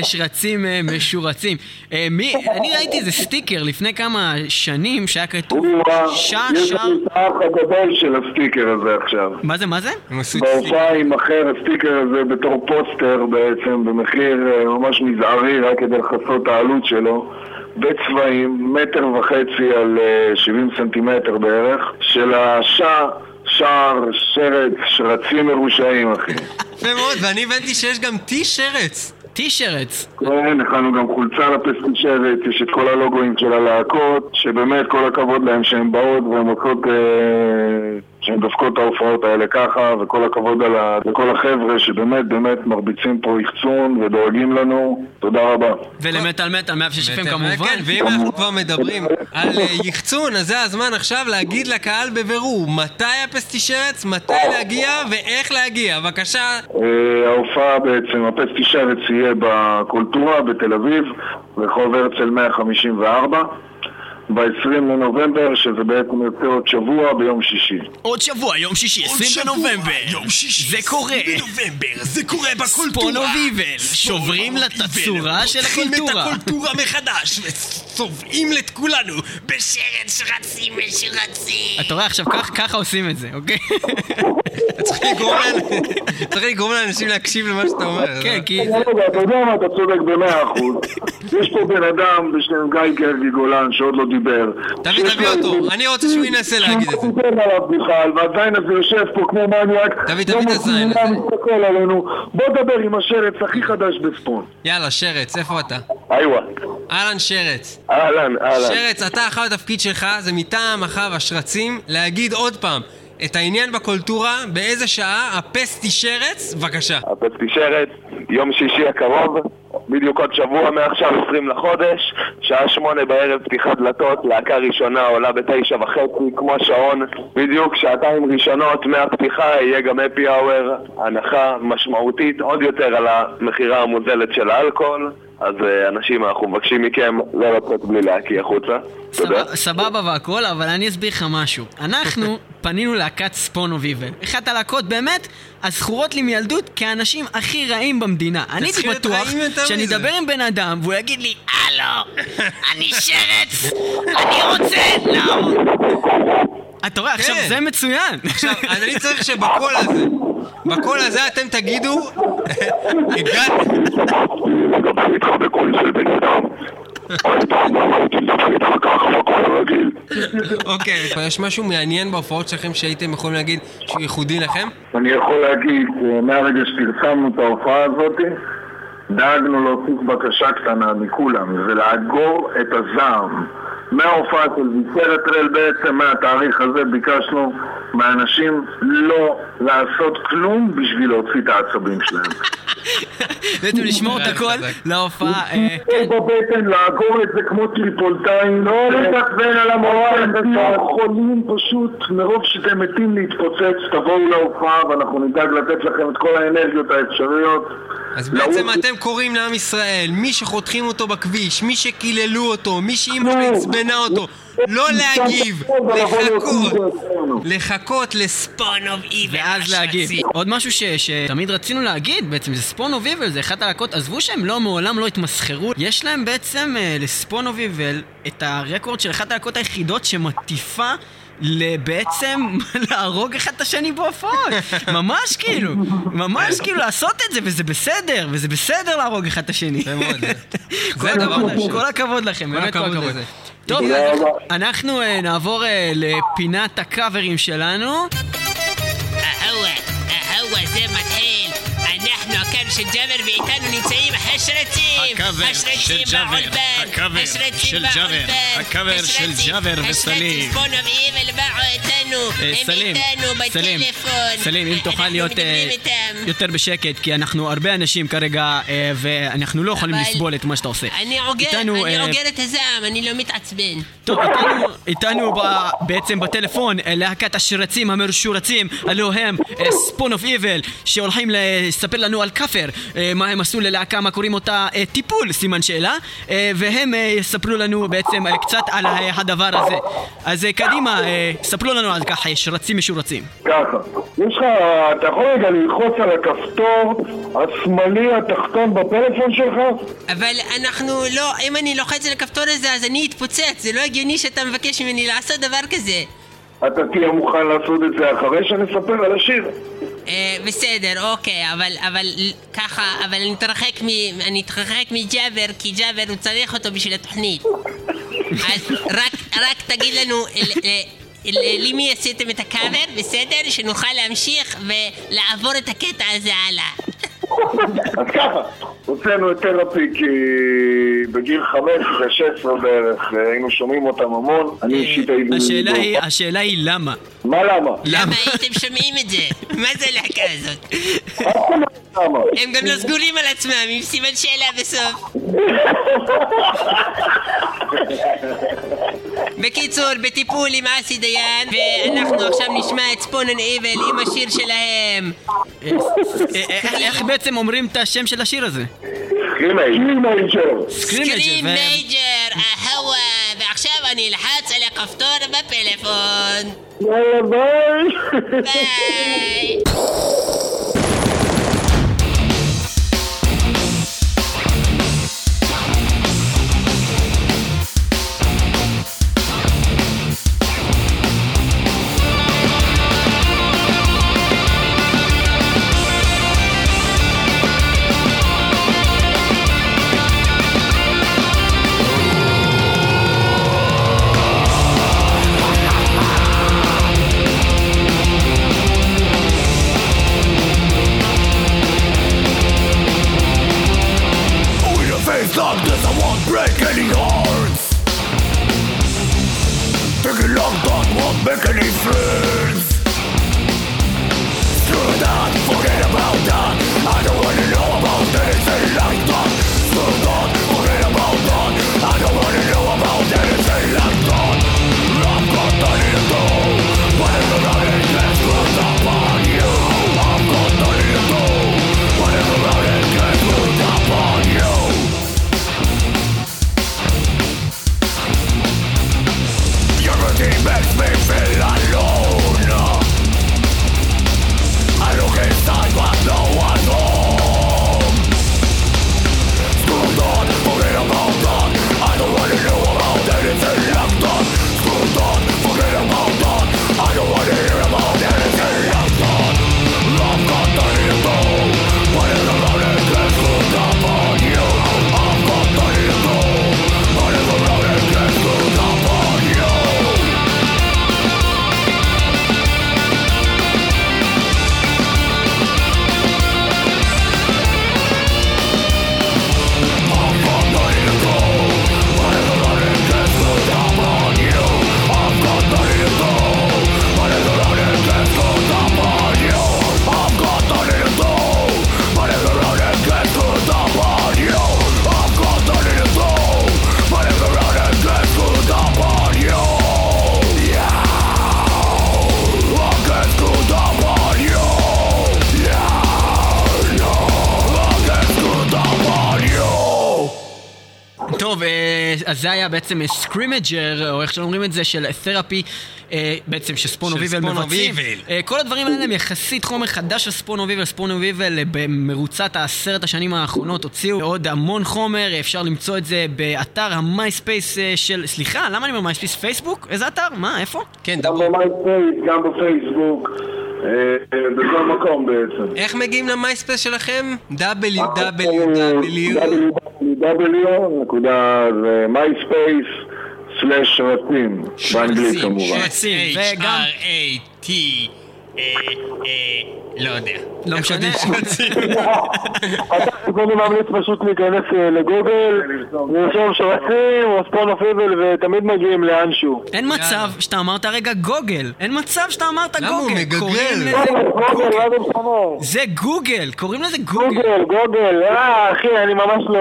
Speaker 2: שרצים אה, משורצים. אה, מי, אני ראיתי איזה סטיקר לפני כמה שנים שהיה כתוב
Speaker 5: או-אה,
Speaker 2: שע
Speaker 5: יש. לנו את האח הגדול של הסטיקר הזה עכשיו.
Speaker 2: מה זה, מה זה?
Speaker 5: בהופעה יימכר הסטיקר הזה בתור פוסטר בעצם, במחיר אה, ממש מזערי, רק כדי לכסות את העלות שלו. בצבעים, מטר וחצי על אה, 70 סנטימטר בערך, של השע, שער, שרץ, שרצים מרושעים, אחי.
Speaker 3: יפה מאוד, ואני הבנתי שיש גם טי-שרץ.
Speaker 2: טי-שרץ.
Speaker 5: כן, הכנו גם חולצה לפסטישרת, יש את כל הלוגוים של הלהקות, שבאמת כל הכבוד להם שהן באות והן עושות, אה, שהן דופקות את ההופעות האלה ככה, וכל הכבוד על ה... לכל החבר'ה שבאמת באמת מרביצים פה יחצון ודואגים לנו, תודה רבה.
Speaker 2: ולמטאל מטאל 106 FM
Speaker 3: כן,
Speaker 2: כמובן.
Speaker 3: ואם אנחנו כבר מדברים על אה, יחצון, אז זה הזמן עכשיו להגיד לקהל בבירור מתי הפסטישרץ, מתי להגיע ואיך להגיע. בבקשה.
Speaker 5: אה, ההופעה בעצם, הפסטישרת יהיה בקולטורה בתל אביב, רחוב הרצל 154, ב-20 לנובמבר, שזה בעצם יוצא עוד שבוע ביום שישי.
Speaker 2: עוד שבוע, יום שישי, 20 בנובמבר.
Speaker 7: יום שישי,
Speaker 2: זה קורה.
Speaker 7: בנובמבר, זה קורה בקולטורה.
Speaker 2: ספונו ויבל, שוברים לתצורה של
Speaker 7: פותחים
Speaker 2: הקולטורה.
Speaker 7: את הקולטורה מחדש, וצובעים את כולנו בשרץ שרצים ושרצים.
Speaker 2: אתה רואה עכשיו, ככה עושים את זה, אוקיי?
Speaker 3: צריך לגרום לאנשים להקשיב למה שאתה אומר.
Speaker 2: כן, כי זה...
Speaker 5: רגע, אתה יודע מה, אתה צודק במאה אחוז. יש פה בן אדם בשם גיא גרגי גולן שעוד לא דיבר.
Speaker 3: תביא, תביא אותו. אני רוצה שהוא ינסה להגיד את זה.
Speaker 5: שהוא דיבר עליו בכלל, והזין הזה יושב פה כמו מניאק.
Speaker 3: תביא, תביא את הזין הזה.
Speaker 5: מסתכל עלינו. בוא דבר עם השרץ הכי חדש בספון.
Speaker 3: יאללה, שרץ, איפה אתה?
Speaker 5: איווה.
Speaker 3: אהלן שרץ.
Speaker 5: אהלן, אהלן.
Speaker 3: שרץ, אתה עכשיו התפקיד שלך, זה מטעם אחאב השרצים, להגיד עוד פעם את העניין בקולטורה, באיזה שעה, הפסטי שרץ, בבקשה.
Speaker 8: הפסטישרת, יום שישי הקרוב, בדיוק עוד שבוע מעכשיו, 20 לחודש, שעה שמונה בערב פתיחת דלתות, להקה ראשונה עולה בתשע וחצי, כמו שעון, בדיוק שעתיים ראשונות מהפתיחה יהיה גם אפי האוור, הנחה משמעותית עוד יותר על המכירה המוזלת של האלכוהול, אז אה, אנשים, אנחנו מבקשים מכם לא לצאת בלי להקיא החוצה. תודה.
Speaker 2: סבבה- סבבה והכל, אבל אני אסביר לך משהו. אנחנו פנינו להקת ספונו ויבל. אחת הלהקות באמת הזכורות לי מילדות כאנשים הכי רעים במדינה. אני הייתי בטוח שאני. אדבר עם בן אדם והוא יגיד לי, הלו, אני שרץ, אני רוצה נאו. אתה רואה, עכשיו
Speaker 3: כן.
Speaker 2: זה מצוין.
Speaker 3: עכשיו, אני צריך שבקול הזה, בקול הזה אתם תגידו, הגעת...
Speaker 5: מדבר איתך בקול של בן אדם. כל פעם אמרתי לדבר איתך ככה בקול רגיל.
Speaker 3: אוקיי, יש משהו מעניין בהופעות שלכם שהייתם יכולים להגיד שהוא ייחודי לכם?
Speaker 5: אני יכול להגיד, אה, מהרגע שפרסמנו את ההופעה הזאת, דאגנו להוסיף בקשה קטנה מכולם, זה לאגור את הזעם. מההופעה של ויסרטרל בעצם, מהתאריך הזה, ביקשנו מאנשים לא לעשות כלום בשביל להוציא את העצבים שלהם.
Speaker 2: בעצם לשמור את הכל. להופעה. אה,
Speaker 5: כן, בבטן, לאגור את זה כמו טריפוליטאים, לא להתעצבן על המורל, חולים פשוט, מרוב שאתם מתים להתפוצץ, תבואו להופעה ואנחנו נדאג לתת לכם את כל האנרגיות האפשריות.
Speaker 3: אז בעצם אתם קוראים לעם ישראל, מי שחותכים אותו בכביש, מי שקיללו אותו, מי שאימא שלו עצבנה אותו, לא להגיב, לחכות, לחכות ל Spawn of Evil
Speaker 2: ואז להגיב. עוד משהו ש, שתמיד רצינו להגיד, בעצם זה Spawn of Evil, זה אחת הלהקות, עזבו שהם לא, מעולם לא התמסחרו, יש להם בעצם אה, ל Spawn of Evil את הרקורד של אחת הלהקות היחידות שמטיפה בעצם להרוג אחד את השני בהופעות. ממש כאילו, ממש כאילו לעשות את זה, וזה בסדר, וזה בסדר להרוג אחד את השני. כל הכבוד- לכם, באמת כל
Speaker 3: הכבוד.
Speaker 2: טוב. אנחנו אה, נעבור אה, לפינת הקאברים שלנו.
Speaker 9: אהווה, אהווה, זה מתחיל. אנחנו הקאבר של ג'אבר ואיתנו נמצאים השרצים. השרצים
Speaker 7: הקאבר
Speaker 9: השרצים
Speaker 7: של ג'אבר,
Speaker 9: באולפן,
Speaker 7: הקאבר של
Speaker 9: השרצים-
Speaker 7: ג'אבר
Speaker 9: השרצים
Speaker 7: וסלים.
Speaker 9: Spawn of Evil באו איתנו. הם איתנו בטלפון.
Speaker 2: סלים, אם תוכל להיות אה. יותר בשקט, כי אנחנו הרבה אנשים כרגע, אה, ואנחנו לא יכולים לסבול את מה שאתה עושה.
Speaker 9: אני
Speaker 2: אה,
Speaker 9: עוגר את הזעם, אני לא מתעצבן.
Speaker 2: טוב, איתנו, בעצם בטלפון להקת השרצים המשורצים, הלו הם Spawn of Evil, שהולכים לספר לנו על קאבר מה הם עשו ללהקה, מה קוראים אותה אה, טיפול, סימן שאלה, אה, והם אה, יספרו לנו בעצם אה, קצת על אה, הדבר הזה. אז אה, קדימה, אה, ספרו לנו על ככה, שרצים משורצים.
Speaker 5: ככה, יש לך, אתה יכול רגע ללחוץ על הכפתור השמאלי התחתון בפלאפון שלך?
Speaker 9: אבל אנחנו לא, אם אני לוחץ על הכפתור הזה אז אני אתפוצץ, זה לא הגיוני שאתה מבקש ממני לעשות דבר כזה.
Speaker 5: אתה תהיה מוכן לעשות את זה אחרי שנספר על השיר.
Speaker 9: אה, בסדר, אוקיי, אבל, אבל ככה, אבל אני אתרחק מ... אני אתרחק מג'אבר, כי ג'אבר הוא צריך אותו בשביל התוכנית. אז רק, רק תגיד לנו למי עשיתם את הקאבר, בסדר? שנוכל להמשיך ולעבור את הקטע הזה הלאה.
Speaker 5: אז ככה, הוצאנו את תרפי כי בגיל 15-16 בערך אה, היינו שומעים אותם המון. אני אישית הייתי...
Speaker 2: השאלה היא, השאלה היא למה.
Speaker 5: מה למה?
Speaker 9: למה הייתם שומעים את זה? מה זה הלהקה הזאת?
Speaker 5: למה?
Speaker 9: הם גם לא סגורים על עצמם, עם סימן שאלה בסוף. בקיצור, בטיפול עם אסי דיין, ואנחנו עכשיו נשמע את Spawn of Evil עם השיר שלהם.
Speaker 2: אה, אה, איך- איך בעצם אומרים את השם של השיר הזה?
Speaker 5: Screamager.
Speaker 2: Screamag
Speaker 9: Scream ager, אהווה, ועכשיו אני אלחץ על הכפתור בפלאפון.
Speaker 5: יאללה ביי.
Speaker 9: ביי.
Speaker 1: This, I won't break any hearts. Taking long thought won't make any friends. Screw that, forget about that. I don't wanna know about anything like.
Speaker 2: אז זה היה בעצם Screamager, או איך שאומרים את זה, של Therapy, אה, בעצם
Speaker 3: of
Speaker 2: Evil
Speaker 3: Spawn
Speaker 2: מבצעים. אה, כל הדברים האלה הם יחסית חומר חדש של Spawn of Evil. Spawn of Evil אה, במרוצת העשרת השנים האחרונות הוציאו עוד המון חומר, אפשר למצוא את זה באתר המייספייס של... סליחה, למה אני אומר מייספייס? פייסבוק? איזה אתר? מה, איפה?
Speaker 3: כן,
Speaker 5: גם
Speaker 3: דברו.
Speaker 5: במייספייס, גם בפייסבוק, בכל מקום בעצם.
Speaker 3: איך מגיעים למייספייס שלכם? www.
Speaker 5: www.myspace סלאש רצים, באנגלית כמובן.
Speaker 2: שרצים, וגם-
Speaker 7: H-R-A-T, אה, אה, לא יודע.
Speaker 2: לא משנה.
Speaker 6: אתה קודם ממליץ פשוט להיכנס אה, לגוגל, לרשום שרצים או ספונופיבל ותמיד מגיעים לאנשהו.
Speaker 2: אין מצב שאתה אמרת רגע גוגל. אין מצב שאתה אמרת
Speaker 3: למה הוא
Speaker 2: גוגל.
Speaker 3: מגגל?
Speaker 6: גוגל, מה זה
Speaker 2: גוגל, קוראים לזה גוגל.
Speaker 6: גוגל, גוגל, אה אחי, אני ממש לא...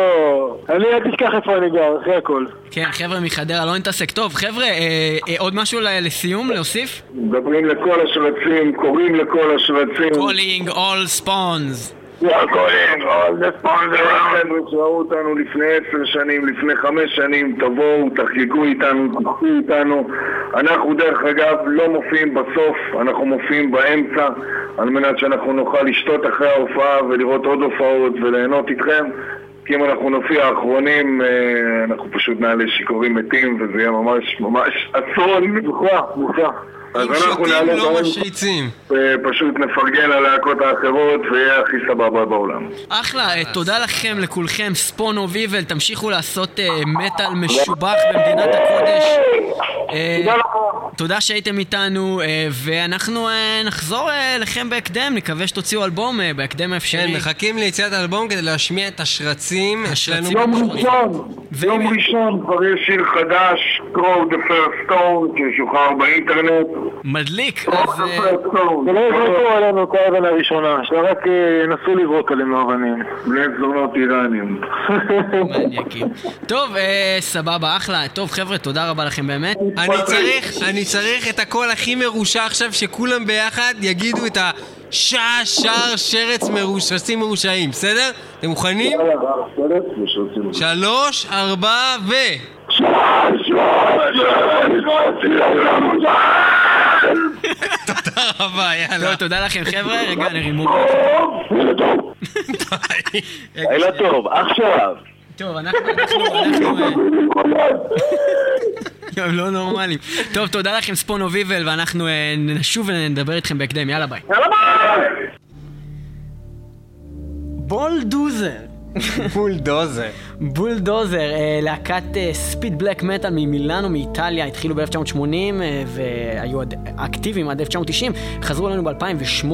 Speaker 6: אני אל תשכח איפה אני גר, אחרי הכל.
Speaker 2: כן, חבר'ה מחדרה, לא נתעסק. טוב, חבר'ה, אה, אה, עוד משהו לסיום, להוסיף?
Speaker 5: מדברים לכל השרצים, קוראים לכל השרצים.
Speaker 2: Calling all spawns.
Speaker 5: חבר'ה שראו אותנו לפני עשר שנים, לפני חמש שנים, תבואו, תחגגו איתנו, תחגגו איתנו. אנחנו דרך אגב לא מופיעים בסוף, אנחנו מופיעים באמצע, על מנת שאנחנו נוכל לשתות אחרי ההופעה ולראות עוד הופעות וליהנות איתכם. כי אם אנחנו נופיע האחרונים, אה, אנחנו פשוט נעלה שיכורים מתים, וזה יהיה ממש ממש אסון. מוכרח, מוכרח. אז
Speaker 3: אם
Speaker 5: אנחנו
Speaker 3: שותים
Speaker 5: נעלה
Speaker 3: לא
Speaker 5: באמצע.
Speaker 3: משריצים.
Speaker 5: ופשוט נפרגן ללהקות האחרות ויהיה הכי סבבה בעולם.
Speaker 2: אחלה, אה, תודה לכם, לכולכם, ספון אוף איבל, תמשיכו לעשות אה, מטאל משובח במדינת הקודש. אה, תודה שהייתם איתנו, ואנחנו נחזור אליכם בהקדם, נקווה שתוציאו אלבום בהקדם האפשרי.
Speaker 3: כן, מחכים ליציאת האלבום כדי להשמיע את השרצים.
Speaker 5: יום ראשון, יום ראשון כבר יש שיר חדש, Crow the First Stone, ששוחרר באינטרנט.
Speaker 2: מדליק, אז
Speaker 5: the
Speaker 2: אה,
Speaker 5: First Stone.
Speaker 6: ולא יזרקו עלינו את האבן הראשונה, שרק אה, ינסו לזרוק עלינו אבנים.
Speaker 5: בני זונות איראנים.
Speaker 2: מניאקים. טוב, אה, סבבה, אחלה. טוב, חבר'ה, תודה רבה לכם באמת.
Speaker 3: אני צריך, אני צריך את הקול הכי מרושע עכשיו, שכולם ביחד יגידו את השעה, שער, שרץ, מרוש- שרצים מרושעים, בסדר? אתם מוכנים? שלוש, ארבע, ו... תודה רבה, יאללה.
Speaker 2: תודה לכם, חבר'ה. רגע, אני רימור.
Speaker 8: לילה טוב, עכשיו.
Speaker 2: טוב, אנחנו, אנחנו, אנחנו... אה, הם לא נורמלים. טוב, תודה לכם, Spawn of Evil, ואנחנו אה, נשוב ונדבר איתכם בהקדם. יאללה, ביי. Bulldozer.
Speaker 3: Bulldozer.
Speaker 2: Bulldozer, אה, להקת speed black metal ממילאנו מאיטליה, התחילו ב-1980 אה, והיו אקטיביים עד 1990, חזרו אלינו ב-2008,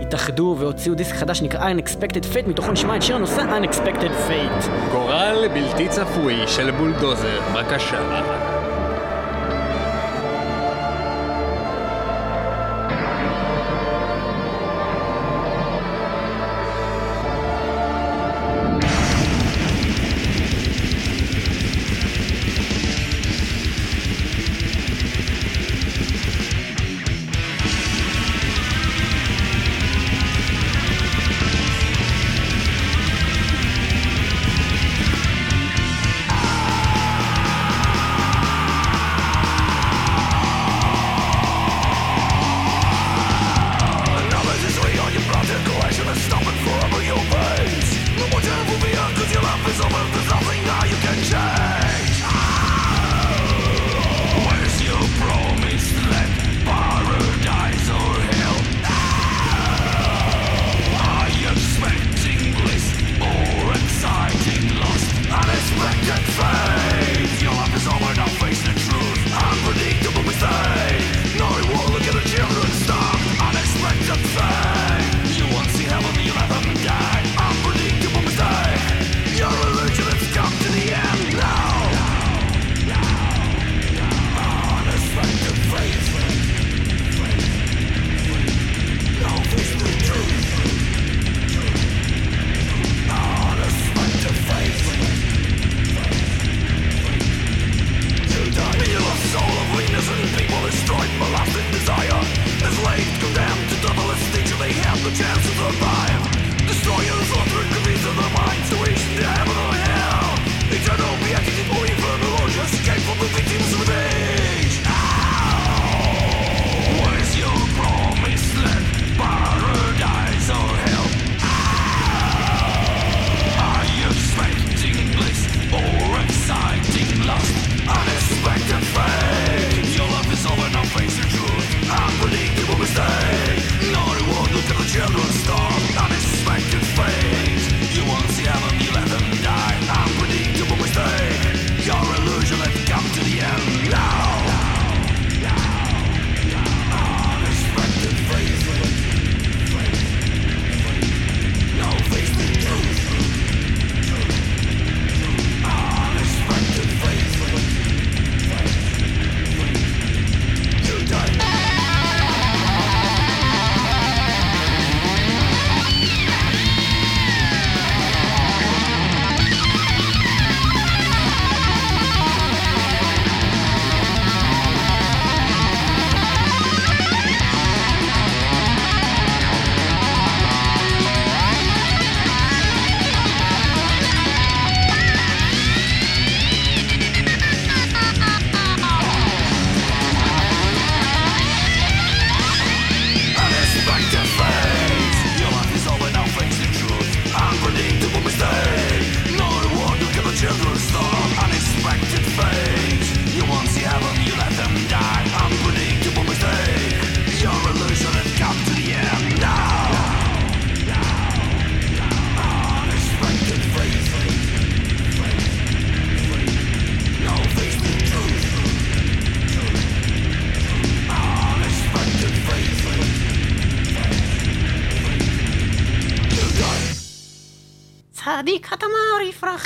Speaker 2: התאחדו והוציאו דיסק חדש שנקרא Unexpected Fate, מתוכו נשמע את שיר הנושא Unexpected Fate.
Speaker 3: גורל בלתי צפוי של בולדוזר, בבקשה.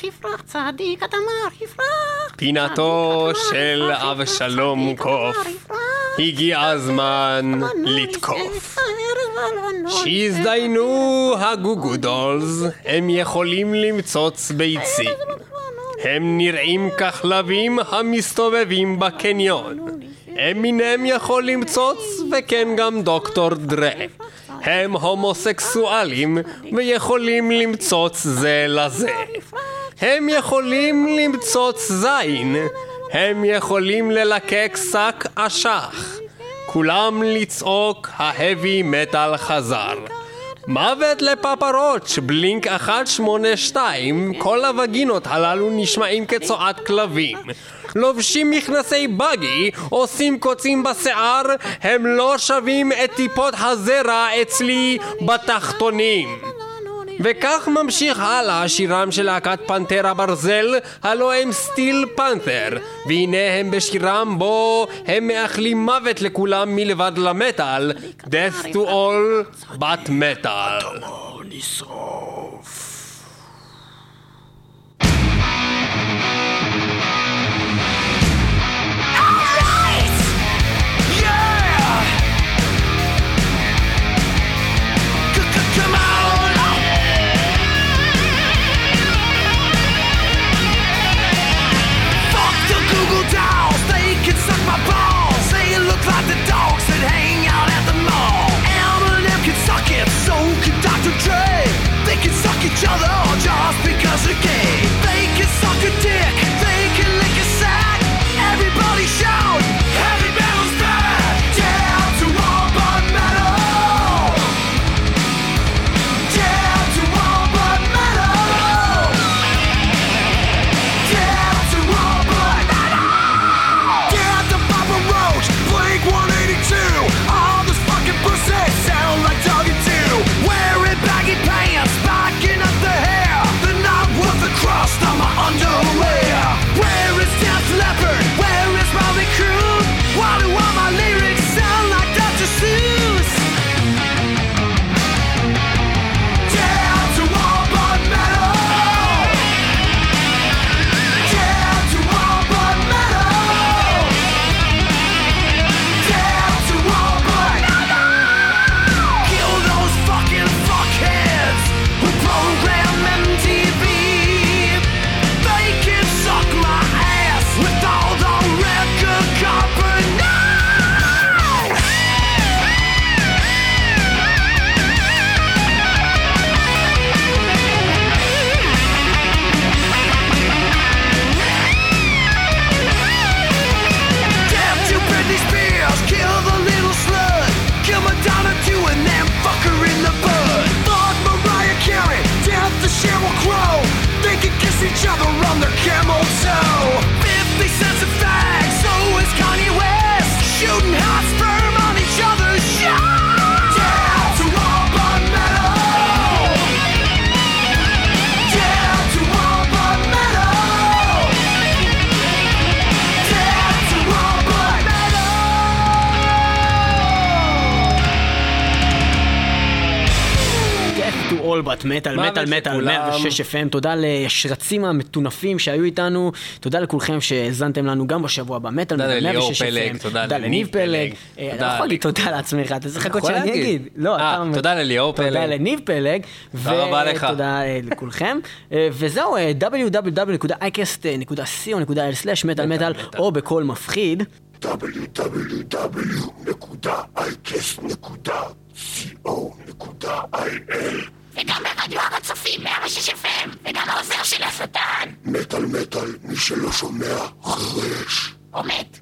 Speaker 2: יפרח יפרח, צדיק התמר יפרח.
Speaker 3: פינתו של אבשלום קוף. הגיע הזמן לתקוף. שיזדיינו הגוגודולס, הם יכולים למצוץ ביצים. הם נראים ככלבים המסתובבים בקניון. אמינם יכול למצוץ, וכן גם דוקטור דרה. הם הומוסקסואלים, ויכולים למצוץ זה לזה. הם יכולים למצוץ זין. הם יכולים ללקק שק אשך. כולם לצעוק ההבי מטאל חזר. מוות לפאפה רוץ', בלינק 182, כל הווגינות הללו נשמעים כצועת כלבים. לובשים מכנסי בגי, עושים קוצים בשיער, הם לא שווים את טיפות הזרע אצלי בתחתונים. וכך ממשיך הלאה שירם של להקת פנתרה ברזל, הלא הם סטיל פנת'ר. והנה הם בשירם בו הם מאחלים מוות לכולם מלבד למטאל, death to all but metal.
Speaker 1: Each other just because they're metal,
Speaker 3: מוות
Speaker 2: metal, metal,
Speaker 3: לכולם.
Speaker 2: 106 FM, תודה לשרצים המטונפים שהיו איתנו, תודה לכולכם שהאזנתם לנו גם בשבוע הבא, מטל,
Speaker 3: לליאור
Speaker 2: 106
Speaker 3: פלג,
Speaker 2: FM,
Speaker 3: תודה לניב
Speaker 2: לניב פלג,
Speaker 3: פלג,
Speaker 2: אה, אתה
Speaker 3: תודה
Speaker 2: יכול להגיד
Speaker 3: ל-
Speaker 2: תודה לעצמך, אתה צריך לחכות שאני. אגיד, לא,
Speaker 3: אה,
Speaker 2: אתה-
Speaker 3: תודה לליאור
Speaker 2: תודה
Speaker 3: פלג.
Speaker 2: לניב פלג,
Speaker 3: תודה רבה לך.
Speaker 2: ותודה אה, לכולכם, וזהו, www.icast.co.il/מטאל מטאל, או בקול מפחיד.
Speaker 1: www.icast.co.il וגם ברדיו הר הצופים 106 FM וגם העוזר של השטן. מטאל מטאל מי שלא שומע חירש או מת